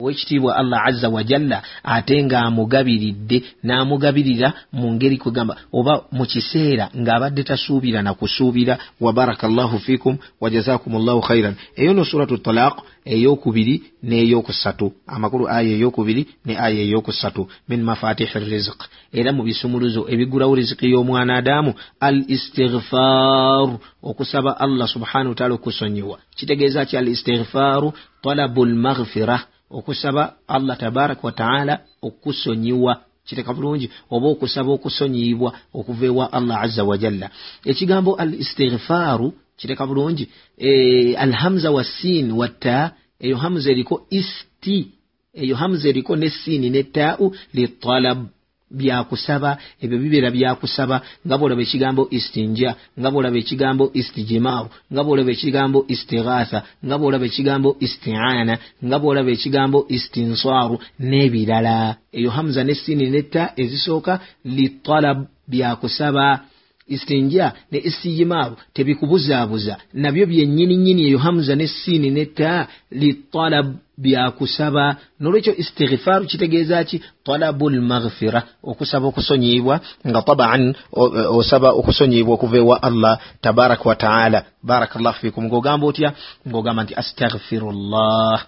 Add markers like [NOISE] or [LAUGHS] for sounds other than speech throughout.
owekitiibwa allah azza wajalla ate ng'amugabiridde n'amugabirira mu ngeri kwegamba oba mu kiseera ng'abadde tasuubira na kusuubira wa baraka llahu fikum wajazakum llahu khairan eyo no suratu talaq eyokubiri n'eyokusatu. Amakulu aya eyokubiri ne aya eyokusatu. Min mafatihi rizq. Era mu bisumuluzo ebigulawo riziki y'omwana adamu al istighfaru okusaba allah subhanahu wataala okusonyiwa. Kitegeeza ki al istighfaru talabu lmaghfira okusaba allah tabaraka wataala okusonyiwa kiteka bulungi oba okusaba okusonyiyibwa okuva ewa allah azza wajalla ekigambo al istighfaru kiteka bulungi e, alhamza wa sin watta eyo hamza eriko isti eyo hamza eriko ne siini ne taau litalab byakusaba ebyo bibeera byakusaba nga bwolaba ekigambo istinja nga bwolaba ekigambo istijimaaru nga bwolaba ekigambo istighatha nga bwolaba ekigambo istiana nga bwolaba ekigambo istinsaaru n'ebirala. Eyo hamza ne siini netta ezisooka litalab byakusaba istinja ne istijimaaru tebikubuzaabuza nabyo byennyini nnyini eyo hamza ne siini netta litalab byakusaba nolwekyo istighfaaru kitegeeza ki? Talabu lmaghfira okusaba okusonyiyibwa nga taban osaba okusonyiyibwa okuva ewa allah tabaraka wataala barakallahu fikum ng'ogamba otya? Ng'ogamba nti astaghfirullah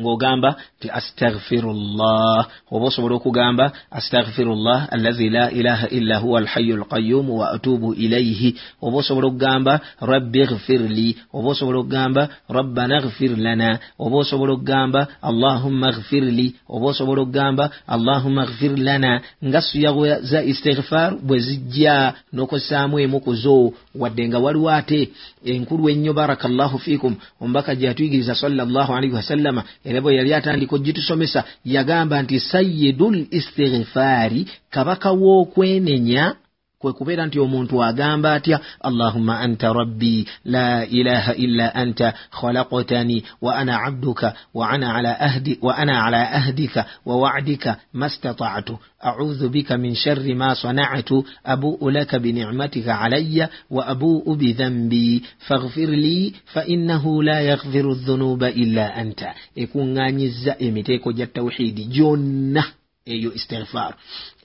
ng'ogamba nti astaghfirullah. Oba osobola okugamba astaghfirullah allazi la ilaha illa huwa alhayu alqayumu wa atubu ilaihi oba osobola okugamba rabbi ghfirli oba osobola okugamba rabbana ghfir lana. Oba osobola okugamba allahumma ghfirli oba osobola okugamba allahumma ghfir lana. Nga suya za istighfar bwe zijja n'okozesaamu emu ku zo wadde nga waliwo ate enkulu ennyo barakallahu fikum omubaka gye yatuyigiriza sallallahu alaihi wasallama era bwe yali atandika ogitusomesa yagamba nti sayidul istighfaari kabaka w'okwenenya kwe kubeera nti omuntu agamba atya allahumma anta rabbi la ilaha illa anta khalaqtani wa ana abduka wa ana ala, ahdi, wa ana ala ahdika wa wa'dika ma stata'tu أعوذ بك من شر ما صنعت أبوء لك بنعمتك علي وأبوء بذنبي فاغفر لي فإنه لا يغفر الذنوب إلا أنت يكون غاني الزائم تيكو جا التوحيد جنة eyo istighfar.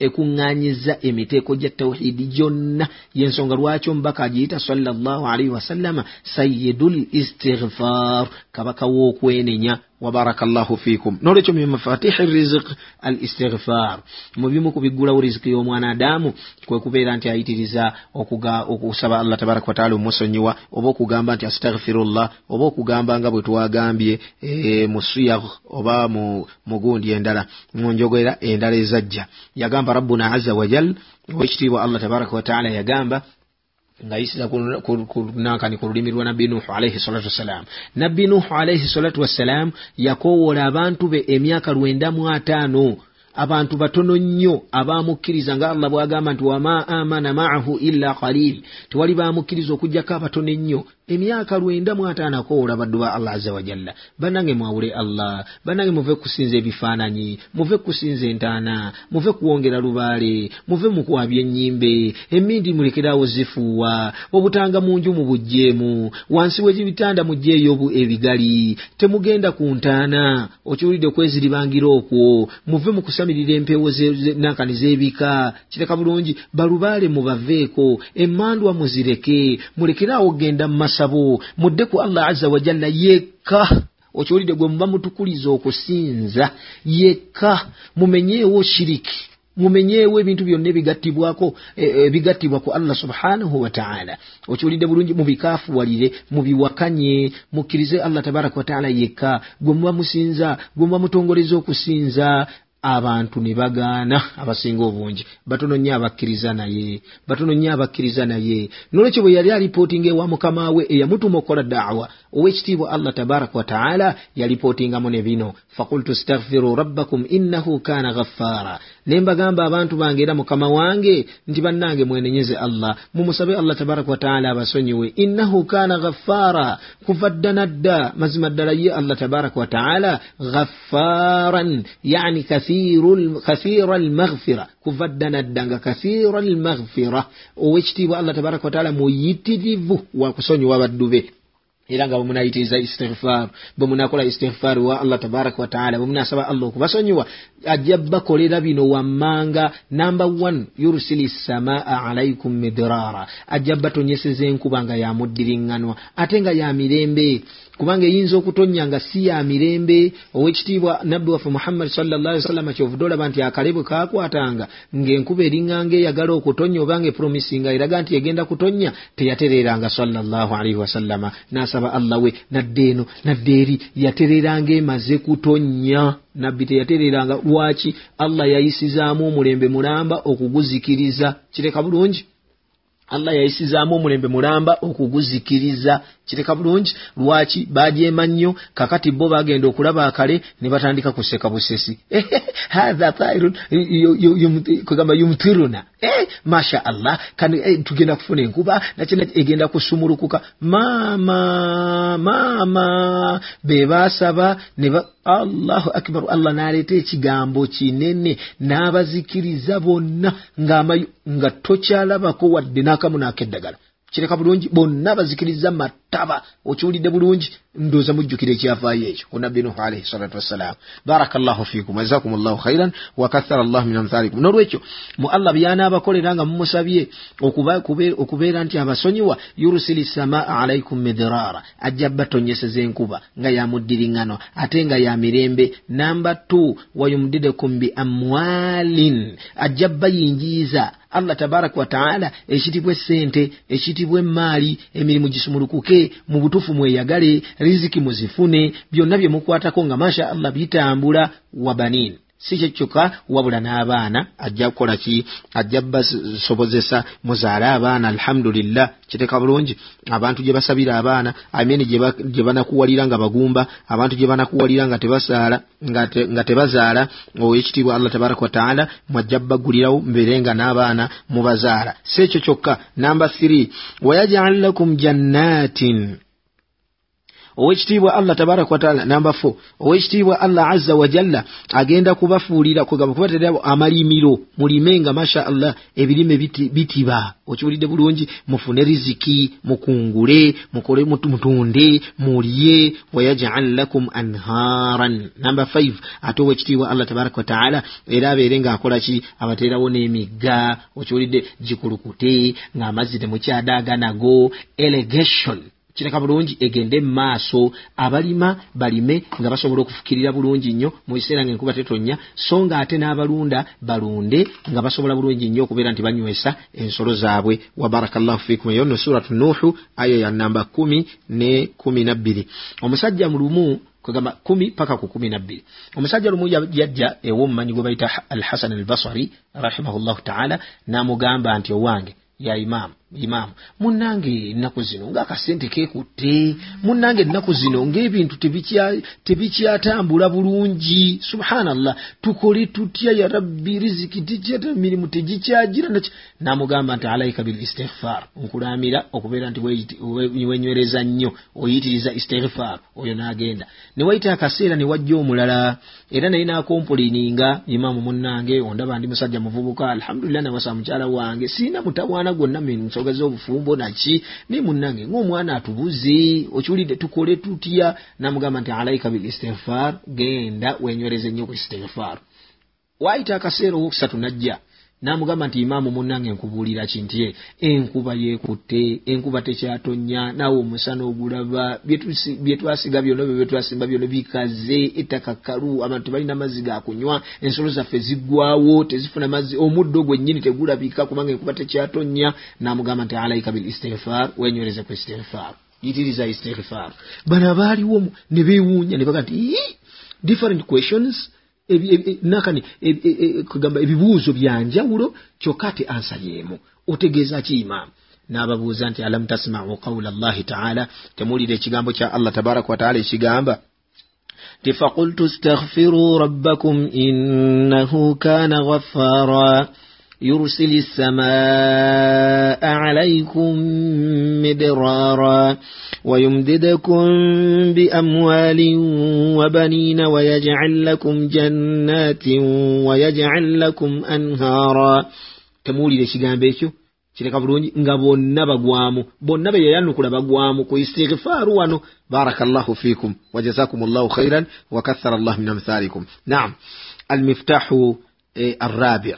Ekuŋŋaanyiza emiteeko gya tawhidi gyonna. Yensonga lwaki omubaka agiyita sallallahu alaihi wasallama sayidul istighfar kabaka w'okwenenya wabaraka llahu fikum. Nolwekyo mu mafatihi rizik al istighfar mu bimu ku biggulawo riziki y'omwana adamu kwe kubeera nti ayitiriza okusaba allah tabaraka wataala omusonyiwa oba okugamba nti astaghfirullah oba okugamba nga bwe twagambye e, mu siyag oba mu gundi endala mu njogera endala ezajja. Yagamba rabbuna aza wajal owekitiibwa allah tabaraka wataala yagamba ng'ayisiza kunankani ku lulimi lwa nabbi nuhu alaihi salatu wassalam. Nabbi nuhu alaihi salatu wassalam yakowoola abantu be emyaka lwenda mu ataano. Abantu batono nnyo abaamukkiriza nga allah bw'agamba nti wama amana maahu illa qalil. Tewali baamukkiriza okugjako abatono ennyo emyaka lwenda mu ataano akowoola baddu ba allah aza wajalla bannange mwawule allah bannange muve kusinza ebifaananyi muve kusinza entaana muve kuwongera lubaale muve mu kwabya ennyimbe emmindi mulekerawo zifuuwa obutanga mu nju mubugjeemu wansi w'ebitanda mugjeeyo ebigali temugenda ku ntaana okiwulidde okweziribangira okwo muve mu kusamirira empeewo nankani z'ebika kireka bulungi balubaale mubaveeko emmandwa muzireke mulekeraawo genda mu masabo mudde ku allah azza wajalla yekka okiwulidde gwe muba mutukuliza okusinza yekka mumenyeewo shiriki mumenyeewo ebintu byonna ebigattibwako ebigattibwa ku allah subhanahu wataala okiwulidde bulungi mubikaafuwalire mubiwakanye mukkirize allah tabaraka wataala yekka. Gwe muba musinza gwe muba mutongoleza okusinza abantu ne bagaana abasinga obungi. Batono nnyo abakkiriza naye batono nnyo abakkiriza naye. Nolwekyo bwe yali alipootinga ewa mukama we eyamutuma okukola daawa owekitiibwa allah tabaraka wataala yalipootingamu ne bino fakultu staghfiru rabbakum innahu kaana ghafaara ne mbagamba abantu bange era mukama wange nti bannange mwenenyeze allah. Mumusabe allah tabaraka wataala abasonyiwe innahu kaana ghafaara kuva dda nadda mazima ddala ye allah tabaraka wataala ghafaaran yani kathira almaghfira kuva dda nadda nga kathira almaghfira owekitiibwa allah tabaraka wataala muyitirivu wakusonyiwa baddu be era nga bwemunayitiriza istighfaaru bwemunakola istighfaaru wa allah tabaraka wataala bwemunasaba allah okubasonyiwa ajja bakolera bino wammanga namba 1 yursili samaa alaikum midrara. Ajja batonyeseza enkuba nga yamuddiriŋŋanwa ate nga ya mirembe. Kubanga eyinza okutonya nga si ya mirembe owekitiibwa nabbi waffe muhammadi salllahsalama kyovudde olaba nti akale bwe kakwatanga ng'enkuba eriŋŋanga eyagala okutonya obanga epromisinga eraga nti egenda kutonya teyatereranga salllahalaihi wasallama n'asaba allah we nadde eno nadde eri yatereranga emaze kutonya nabbi teyatereranga lwaki allah yayisizaamu omulembe mulamba okuguzikiriza? Kireka bulungi. Allah yayisizaamu omulembe mulamba okuguzikiriza kireka bulungi lwaki bajeema nnyo kakati bo bagenda okulaba akale ne batandika kuseka busesi. [LAUGHS] Hatha tairun kugamba yumtiruna. Masha allah kani tugenda kufuna enkuba nakina egenda kusumulukuka. Maama maama bebasaba neba allahu akbar allah naleeta ekigambo kinene n'abazikiriza bonna nga tokyalabako wadde n'akamu n'akeddagala kireka bulungi bonna bazikiriza mataba okiwulidde bulungi ndooza mujjukira ekyafaayo ekyo. Ku nabbi nuhu alaihi salatu wassalam barakallahu fikum jazakum llahu khairan wakathara llahu min amthalikum. Nolwekyo mu allah byanaabakolera nga mumusabye okubeera nti abasonyiwa yurusili samaa alaikum midrara ajja batonyeseza enkuba nga yamuddiriŋŋano ate nga ya mirembe. Namba t wayumdidekum bi amwalin. Ajja bayingiiza allah tabaraka wataala ekitibwa essente ekitibwa emaali emirimu gisumulukuke mu butuufu mweyagale riziki muzifune byonna bye mukwatako nga masha allah bitambula wabanin si kyo kyokka wabula n'abaana ajja kukola ki? Ajja basobozesa muzaale abaana alhamdulillah. Kiteka bulungi? Abantu gye basabira abaana amini gye banakuwalira nga bagumba abantu gye banakuwalira nga tebasaala nga tebazaala owekitiibwa allah tabaraka wataala mwajja bagulirawo mbeere nga n'abaana mubazaala. Si ekyo kyokka. Namba 3 wayajal lakum jannatin owekitiibwa allah tabaraka wataala namba fo owekitiibwa allah azza wajalla agenda kubafuulira kugamba kubatererabo amalimiro mulime nga masha allah ebirime biti, bitiba. Okiwulidde bulungi mufune riziki mukungule mukole mutunde mulye wayajal lakum anharan namba 5 ate owekitiibwa allah tabaraka wataala era abeere ngaakolaki abateerawo n'emigga. Okiwulidde gikulukute ng'amazzi temukyadaaga nago elegation kireka bulungi egende maaso. Abalima balime nga basobola okufukirira bulungi nnyo mu biseera nga enkuba tetonya so nga ate n'abalunda balunde nga basobola bulungi nnyo okubeera nti banywesa ensolo zaabwe. Wabarakallahu fikum eyo nno suratu nuhu aya ya namba kumi ne kumi nabbiri omusajja mulumu kugamba kumi paka ku kumi nabbiri omusajja lumu yajja ew'omumanyi gwe bayita alhasan albasari rahimahullahu taala n'amugamba nti owange ya imaamu imaamu munnange ennaku zino ngaakasente keekutte munnange ennaku zino ng'ebintu tebikyatambula bulungi. Subhanallah tukole tutya ya rabbi riziki tikyata mirimu tegikyagira naki namugamba nti alaika bil istighfar. Nkulamira okubeera nti wenywereza nnyo oyitiriza istighfar. Oyo n'agenda. Ne wayita akaseera ne wajja omulala era naye nakompolininga imaamu munnange ondaba ndi musajja muvubuka alhamdulillah nawasa mukyala wange siina mutawaana gwonna ensonga z'obufumbo naki naye munnange ng'omwana atubuze okiwulidde tukole tutya? Namugamba nti alaika bil istighfar genda wenywereze nnyo ku istighfar. Waayita akaseera owokusatu najja namugamba nti imaamu munnange nkubuulira kinti enkuba yeekutte enkuba tekyatonya naawe omusana ogulaba byetwasiga byonna byo byetwasimba byonna bikaze ettaka kkalu abantu tebalina mazzi gakunywa ensolo zaffe ziggwawo tezifuna mazzi omuddo gwennyini tegulabika kubanga enkuba tekyatonya namugamba nti alaika bil istighfar wenywereze ku istighfar. Yitiriza istighfar. Bano abaaliwo ne beewuunya ne baga nti different questions nakani kugamba ebibuuzo byanjawulo kyokka ate ansa yeemu otegeeza ki imaamu n'ababuuza nti alam tasmau qawla llahi taala? Temuwulira ekigambo kya allah tabaraka wataala ekigamba ti faqultu staghfiruu rabbakum innahu kana ghaffara يرسل السماء عليكم مدرارا ويمددكم بأموال وبنين ويجعل لكم جنات ويجعل لكم أنهارا. Temuwulira ekigambo ekyo kireka bulungi nga bonna bagwamu. Bonna beyayanukula bagwamu ku istighfaaru wano. Baraka llahu fikum wajazakum llahu khairan wakathara llah min amthalikum naam. Almiftahu eh, arrabi.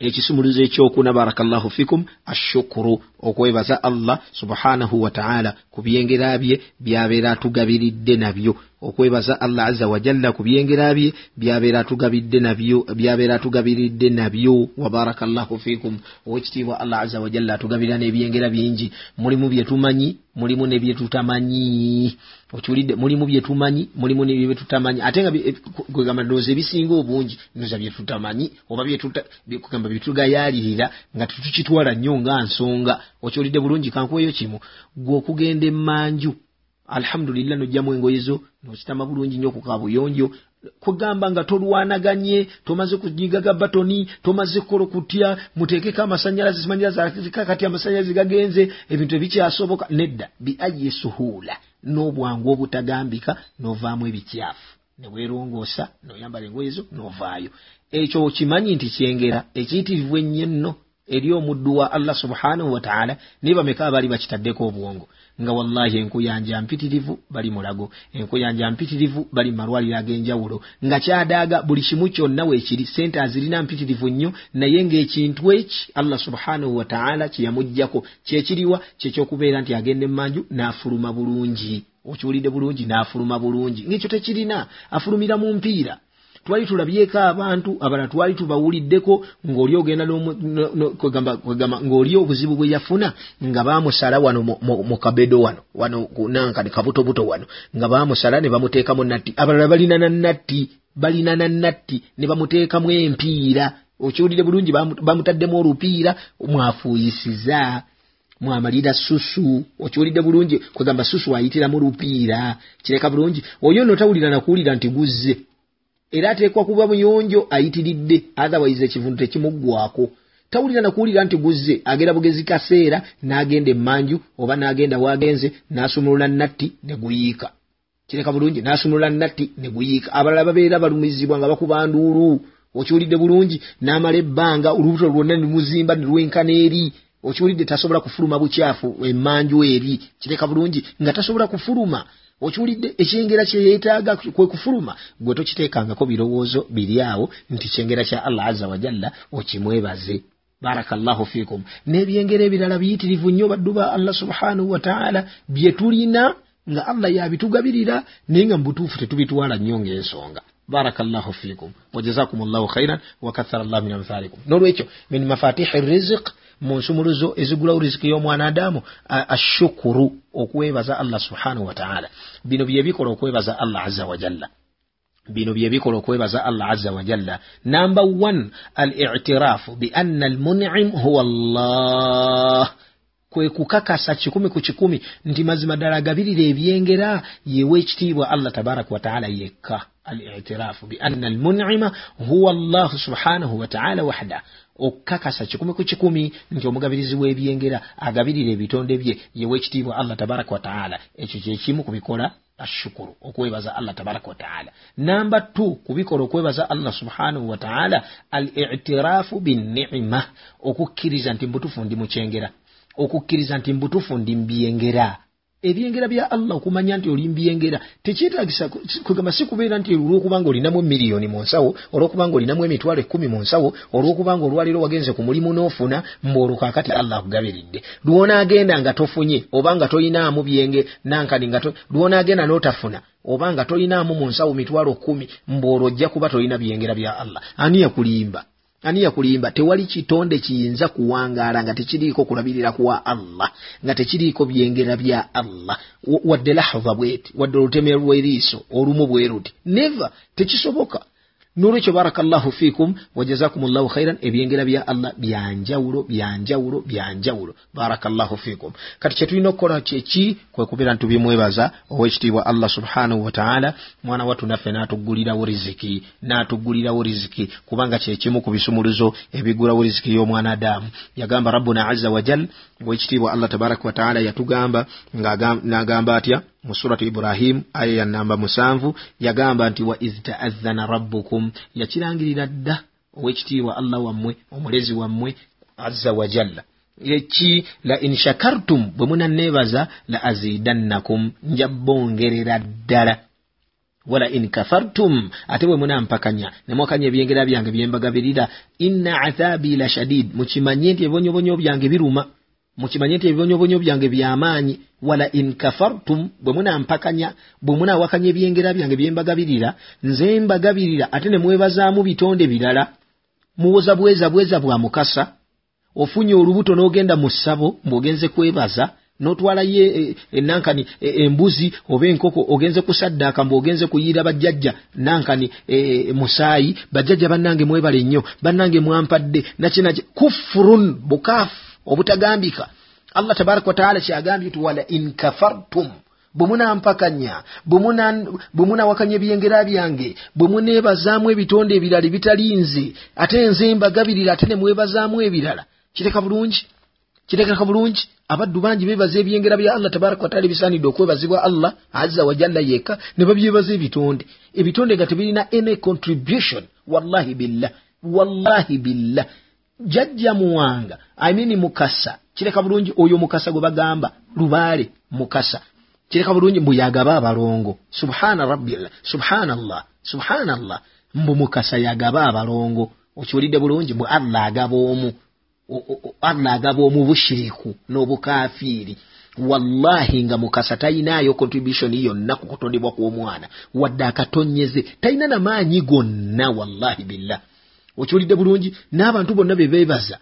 Ekisumuluzo ekyokuna barakallahu fikum ashukuru okwebaza allah subhanahu wataala ku byengera bye byabeera atugabiridde nabyo okwebaza allah aza wajalla ku byengera bye byabeera atugabidde nabyo byabeera atugabiridde nabyo. Wabarakallahu fikum owekitiibwa allah aza wajalla atugabirira n'ebyengera bingi. Mulimu byetumanyi mulimu nebyetutamanyi okiwulidde mulimu byetumanyi mulimu nebyetutamanyi ate nga kwegamba ndowooza ebisinga obungi ndowooza byetutamanyi oba kugamba byetugayalirira nga tetukitwala nnyo nga nsonga. Okiwulidde bulungi kankuweyo kimu. Gwe okugenda emmanju alhamdulillah nojjamu engoye zo nokitama bulungi nnyo ku kabuyonjo kugamba nga tolwanaganye tomaze kunyigaga batoni tomaze kukola kutya muteekeko amasanyalaze simanyalaze kati amasanyalaze gagenze ebintu ebikyasoboka nedda biayi suhula n'obwangu obutagambika novaamu ebikyafu. Neweerongoosa noyambala engoye zo novaayo. Ekyo okimanyi nti kyengera ekiyitirivu ennyo nno eri omuddu wa allah subhanahu wataala naye bameka abaali bakitaddeko obwongo nga wallahi enkuyanja mpitirivu bali mulago. Enkuyanja mpitirivu bali malwaliro ag'enjawulo. Nga kyadaaga buli kimu kyonna weekiri sente azirina mpitirivu nnyo naye ng'ekintu eki allah subhanahu wataala kyeyamugjako kyekiriwa kyekyokubeera nti agenda emmanju n'afuluma bulungi. Okiwulidde bulungi n'afuluma bulungi. Ng'ekyo tekirina afulumira mu mpiira twali tulabyeko abantu abalala twali tubawuliddeko ng'oli ogenda ng'oli obuzibu bwe yafuna nga baamusala wano mu kabedo wano wano nankani kabutobuto wano nga baamusala ne bamuteekamu natti. Abalala balina na natti balina na natti ne bamuteekamu empiira. Okiwulire bulungi bamutaddemu olupiira mwafuuyisiza mwamalira susu okiwulidde bulungi kugamba susu ayitiramu lupiira. Kireka bulungi. Oyo no tawulira nakuwulira nti guzze era ateekwa kuba muyonjo ayitiridde otherwise ekivundu tekimuggwako. Tawulira nakuwulira nti guzze agenda bugezi kaseera n'agenda emmanju oba n'agenda waagenze n'asumulula natti ne guyiika. Kireka bulungi n'asumulula natti ne guyiika. Abalala babeera balumizibwa nga bakuba nduulu okiwulidde bulungi n'amala ebbanga olubuto lwonna ne muzimba ne lwenkana eri okiwulidde tasobola kufuluma bukyafu emmanju eri kireka bulungi nga tasobola kufuluma okiwulidde ekyengera kyeyeetaaga kwe kufuluma gwe tokiteekangako birowoozo biri awo nti kyengera kya allah azza wajalla okimwebaze. Barakallahu fikum n'ebyengera ebirala biyitirivu nnyo baddu ba allah subhanahu wataala bye tulina nga allah yabitugabirira naye nga mubutuufu tetubitwala nnyo ng'ensonga. Barakallahu fikum wajazakum llahu khairan wakathara llahu min amthalikum. N'olwekyo min mafatihi rizik mu nsumuluzo ezigulawo riziki y'omwanadamu ashukuru okwebaza allah subhanahu wataala bino byebikola okwebaza allah azza wajalla bino byebikola okwebaza allah azza wajalla number one al itirafu bianna almunim huwa allah. Kwe kukakasa kikumi ku kikumi nti mazima ddala agabirira ebyengera yewe ekitiibwa allah tabaraka wataala yekka alitirafu bianna almunima huwa allah subhanahu wataala wahda okukakasa kikumi ku kikumi nti omugabirizi w'ebyengera agabirira ebitonde bye yewe ekitiibwa allah tabaraka wataala ekyo kyekimu ku bikola ashukuru okwebaza allah tabaraka wataala namba t kubikola okwebaza allah subhanahu wataala al itirafu binnima okukkiriza nti mbutufu ndi mukyengera okukkiriza nti mbutufu ndi mbyengera ebyengera bya allah okumanya nti oli mbyengera tekyetagisa kugamba si kubeera nti olwokubanga olinamu emiliyoni mu nsawo olwokubanga olinamu emitwalo ekkumi mu nsawo olwokubanga olwaliro wagenze ku mulimu n'ofuna mboolwo kakati allah akugabiridde. Lwonaagenda nga tofunye oba nga toyinaamu byenge nankani nga lwonaagenda n'otafuna oba nga toyinaamu mu nsawo mitwalo kkumi mboolwo ojja kuba tolina byengera bya allah. Ani yakulimba ani yakulimba tewali kitonde kiyinza kuwangaala nga tekiriiko kulabirira kwa allah nga tekiriiko byengera bya allah. Wadde lahva bweti wadde olutemero lw'eriiso olumu bwe ruti neva tekisoboka nolwekyo barakallahu fikum wajazakum llahu khairan ebyengera bya allah byanjawulo byanjawulo byanjawulo barakallahu fikum. Kati kyetulina okukola kyeki kwekubeera ntubimwebaza owekitiibwa allah subhanahu wataala mwana wattu naffe n'atuggulirawo riziki n'atuggulirawo riziki. Kubanga kyekimu ku bisumuluzo ebigulawo riziki y'omwanadamu yagamba rabbuna azza wajal owekitiibwa allah tabaraka wataala yatugamba n'agamba atya mu suratu ibrahimu aya ya namba musanvu yagamba nti wa iz taadhana rabbukum yakirangirira dda owekitiibwa allah wammwe omulezi wammwe azza wajalla eki la in shakartum bwe munanneebaza la azidannakum nja bongerera ddala. Wala in kafartum ate bwe munampakanya nemwakanya ebyengera byange byembagabirira inna athabi la shadid mukimanye nti ebibonyobonyo byange biruma mukimanye nti ebibonyobonyo byange byamaanyi. Wala in kafartum bwe munampakanya bwe munawakanya ebyengera byange byembagabirira nze mbagabirira ate ne mwebazaamu bitonde birala. Muwoza bweza bweza bwa mukasa. Ofunye olubuto n'ogenda mu ssabo ng'ogenze kwebaza n'otwalayo enankani e, embuzi oba enkoko ogenze kusaddaaka mbw'ogenze kuyiira bajjajja. Nankani e, musaayi bajjajja bannange mwebale nnyo bannange mwampadde nakinaki kufurun bukaafu obutagambika. Allah tabaraka wataala kyagambye nti wala in kafartum bwe munampakanya bwe munawakanya ebyengera byange bwe muneebazaamu ebitonde ebirala ebitali nze ate nze mbagabirira ate ne mwebazaamu ebirala kireka bulungi? Kirekeka bulungi abaddu bangi bebaza ebyengera bya allah tabaraka wataala ebisaanidde okwebazibwa allah azza wajalla yekka ne babyebaza ebitonde. Ebitonde nga tebirina any contribution wallahi billah wallahi billah jajja muwanga imini mukasa. Kireka bulungi oyo mukasa gwe bagamba lubaale mukasa. Kireka bulungi mbu yagaba abalongo. Subhana rabbillah subhanallah subhanallah. Mbu mukasa yagaba abalongo. Okiwulidde bulungi mbu allah agaba omu allah agaba omu bushiriku n'obukafiiri. Wallahi nga mukasa talinaayo contribution yonna ku kutondebwa kw'omwana. Wadde akatonyeze. Talina namaanyi gonna wallahi billah okiwulidde bulungi n'abantu bonna be beebaza